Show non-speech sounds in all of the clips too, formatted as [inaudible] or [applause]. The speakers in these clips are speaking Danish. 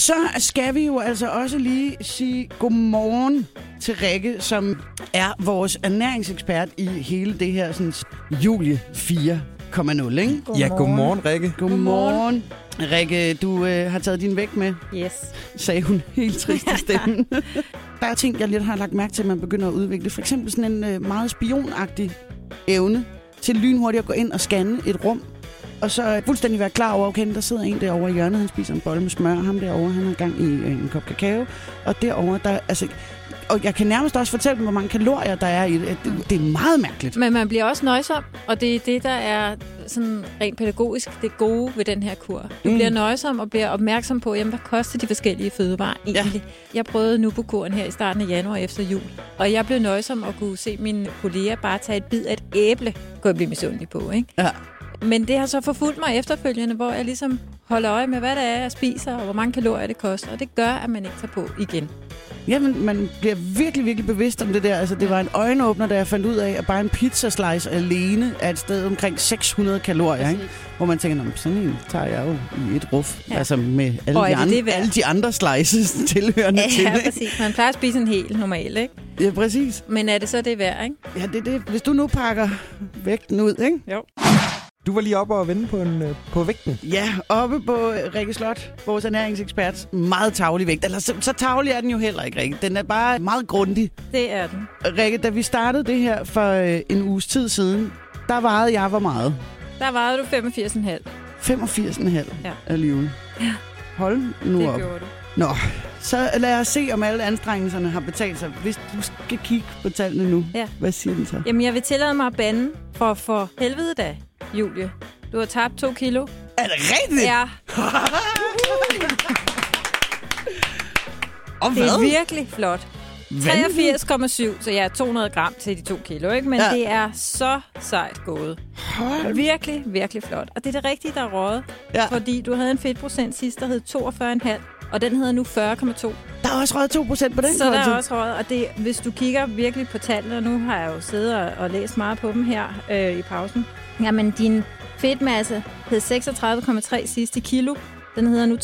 Så skal vi jo altså også lige sige godmorgen til Rikke, som er vores ernæringsekspert i hele det her sådan, Julie 4,0, ikke? Ja, godmorgen, Rikke. Godmorgen. Rikke, du øh, har taget din vægt med, Yes. sagde hun helt trist i [laughs] stemmen. Der er ting, jeg lidt har lagt mærke til, at man begynder at udvikle. For eksempel sådan en øh, meget spionagtig evne til lynhurtigt at gå ind og scanne et rum. Og så fuldstændig være klar over, okay, der sidder en derovre i hjørnet, han spiser en bolle med smør, ham derovre, han har gang i øh, en kop kakao. Og derovre, der, altså, og jeg kan nærmest også fortælle dem, hvor mange kalorier der er i det. Det, det er meget mærkeligt. Men man bliver også nøjsom, og det er det, der er sådan rent pædagogisk det gode ved den her kur. Du mm. bliver nøjsom og bliver opmærksom på, jamen, hvad koster de forskellige fødevarer egentlig. Ja. Jeg prøvede nu på kuren her i starten af januar efter jul, og jeg blev nøjsom og kunne se mine kolleger bare tage et bid af et æble, kunne jeg blive misundelig på, ikke? Ja. Men det har så forfulgt mig efterfølgende, hvor jeg ligesom holder øje med, hvad det er, jeg spiser, og hvor mange kalorier det koster. Og det gør, at man ikke tager på igen. Jamen, man bliver virkelig, virkelig bevidst om det der. Altså, det var en øjenåbner, da jeg fandt ud af, at bare en pizzaslice alene er et sted omkring 600 kalorier, ikke? Hvor man tænker, "Nå, men sådan en tager jeg jo i et ruf. Ja. Ja. Altså med alle, de, andre, det alle de andre slices [laughs] tilhørende til Ja, det. ikke? præcis. Man plejer at spise en hel normalt, ikke? Ja, præcis. Men er det så det værd, ikke? Ja, det er det. Hvis du nu pakker vægten ud, ikke? Jo. Du var lige oppe og vende på, en, øh, på vægten. Ja, oppe på Rikke Slot, vores ernæringsekspert. Meget tavlig vægt. Eller så, så tavlig er den jo heller ikke, Rikke. Den er bare meget grundig. Det er den. Rikke, da vi startede det her for øh, en uges tid siden, der vejede jeg hvor meget? Der vejede du 85,5. 85,5 Ja. alligevel. Ja. Hold nu Det op. gjorde du. Nå, så lad os se, om alle anstrengelserne har betalt sig. Hvis du skal kigge på tallene nu, Ja. hvad siger den så? Jamen, jeg vil tillade mig at bande for for helvede da, Julie. Du har tabt to kilo. Er det rigtigt? Ja, [laughs] Og det er hvad? virkelig flot. Vanvittigt. 83,7, så jeg er 200 gram til de to kilo, ikke? Men ja. det er så sejt gået. Hold. Virkelig, virkelig flot. Og det er det rigtige, der er røget. Ja. Fordi du havde en fedtprocent sidst, der hed 42,5, og den hedder nu 40,2. Der er også røget 2% på den Så der konto. er også røget, og det, hvis du kigger virkelig på tallene, og nu har jeg jo siddet og, og læst meget på dem her øh, i pausen. Jamen, din fedtmasse hed 36,3 sidste kilo. Den hedder nu 33,6.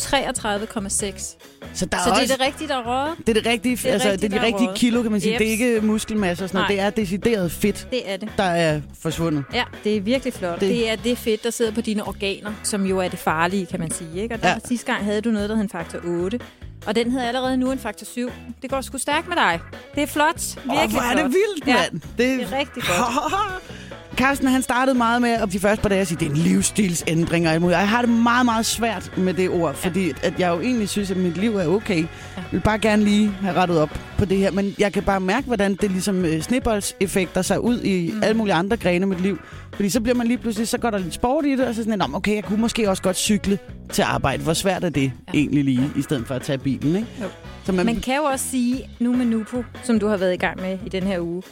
Så, der er Så det også, er det rigtige, der er røget. det er det rigtige, det er altså, rigtigt, det er de der er rigtige kilo, kan man sige. Jeps. Det er ikke muskelmasse og sådan noget. Det Nej. er decideret fedt, Det er det. der er forsvundet. Ja, det er virkelig flot. Det- Det, det er det fedt, der sidder på dine organer, som jo er det farlige, kan man sige. Ikke? Og der ja. sidste gang havde du noget, der hed en faktor 8. Og den hedder allerede nu en faktor 7. Det går sgu stærkt med dig. Det er flot. Virkelig Åh, hvor er det flot. vildt, Ja, mand. det er rigtig godt. [laughs] Carsten, han startede meget med, at de første par dage at sige, det er en livsstilsændring og alt muligt. Og Jeg har det meget, meget svært med det ord, fordi at jeg jo egentlig synes, at mit liv er okay. Jeg vil bare gerne lige have rettet op på det her. Men jeg kan bare mærke, hvordan det ligesom øh, snibboldseffekter sig ud i mm. alle mulige andre grene af mit liv. Fordi så bliver man lige pludselig, så går der lidt sport i det, og så sådan, "Nå, okay, jeg kunne måske også godt cykle til arbejde. Hvor svært er det ja. egentlig lige, i stedet for at tage bilen, ikke? Jo. Så man, Man kan jo også sige, nu med Nupo, som du har været i gang med i den her uge,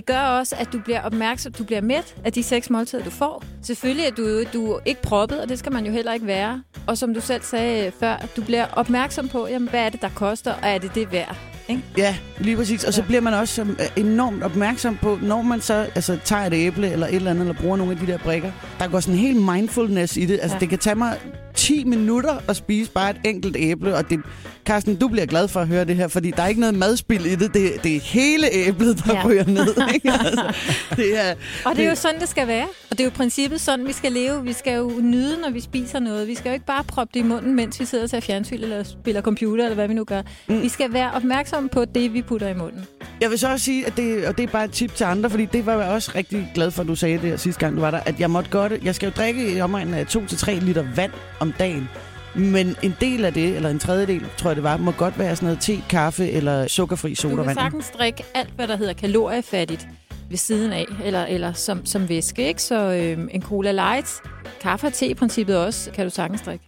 det gør også, at du bliver opmærksom, du bliver mæt af de seks måltider, du får. Selvfølgelig er du, du er ikke proppet, og det skal man jo heller ikke være. Og som du selv sagde før, du bliver opmærksom på, jamen, hvad er det, der koster, og er det det værd? Ikke? Ja, lige præcis. Og så Ja. bliver man også øh, enormt opmærksom på, når man så altså, tager et æble eller et eller andet, eller bruger nogle af de der brikker. Der går sådan en helt mindfulness i det. Altså. Ja. det kan tage mig 10 minutter at spise bare et enkelt æble. Og det, Carsten, du bliver glad for at høre det her, fordi der er ikke noget madspild i det. Det, det er hele æblet, der ja. Ryger ned. Ikke? [laughs] Altså, det er, Og det er jo sådan, det skal være. Og det er jo princippet sådan, vi skal leve. Vi skal jo nyde, når vi spiser noget. Vi skal jo ikke bare proppe det i munden, mens vi sidder og ser fjernsyn eller spiller computer, eller hvad vi nu gør. Mm. Vi skal være opmærksomme på det, vi putter i munden. Jeg vil så også sige, at det, og det er bare et tip til andre, fordi det var jeg også rigtig glad for, at du sagde det her sidste gang, du var der, at jeg måtte godt, jeg skal jo drikke i omegnen af 2-3 liter vand om dagen. Men en del af det, eller en tredjedel, tror jeg det var, må godt være sådan noget te, kaffe eller sukkerfri Du kan sodavand. sagtens drikke alt, hvad der hedder kaloriefattigt ved siden af, eller, eller som, som væske, ikke? Så øhm, en Cola Light, kaffe og te i princippet også, kan du sagtens drikke.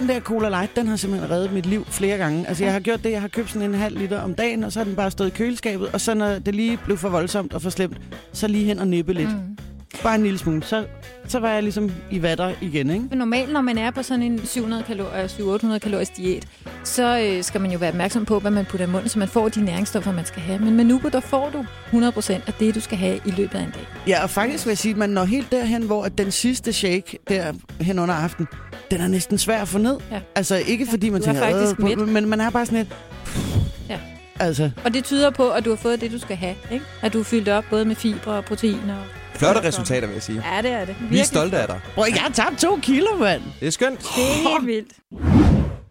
Den der Cola Light, den har simpelthen reddet mit liv flere gange. Altså, jeg har gjort det, jeg har købt sådan en halv liter om dagen, og så har den bare stået i køleskabet, og så når det lige blev for voldsomt og for slemt, så lige hen og nippe lidt. Mm. Bare en lille smule. Så, så var jeg ligesom i vatter igen, ikke? Normalt, når man er på sådan en 700 kalorier, 700-800 kalorisk diæt, så øh, skal man jo være opmærksom på, hvad man putter i munden, så man får de næringsstoffer, man skal have. Men med Nubo, der får du 100% af det, du skal have i løbet af en dag. Ja, og faktisk vil jeg sige, at man når helt derhen, hvor at den sidste shake der hen under aften, den er næsten svær at få ned. Ja. Altså ikke fordi man er tænker, faktisk "Øh, mæt." men man er bare sådan lidt... Ja. Altså, Og det tyder på, at du har fået det, du skal have. Ikke? At du er fyldt op både med fibre og proteiner. Og... Flotte resultater, vil jeg sige. Ja, det er det. Vi er stolte af dig. bror, jeg har tabt to kilo, mand. Det er skønt. Det er helt vildt.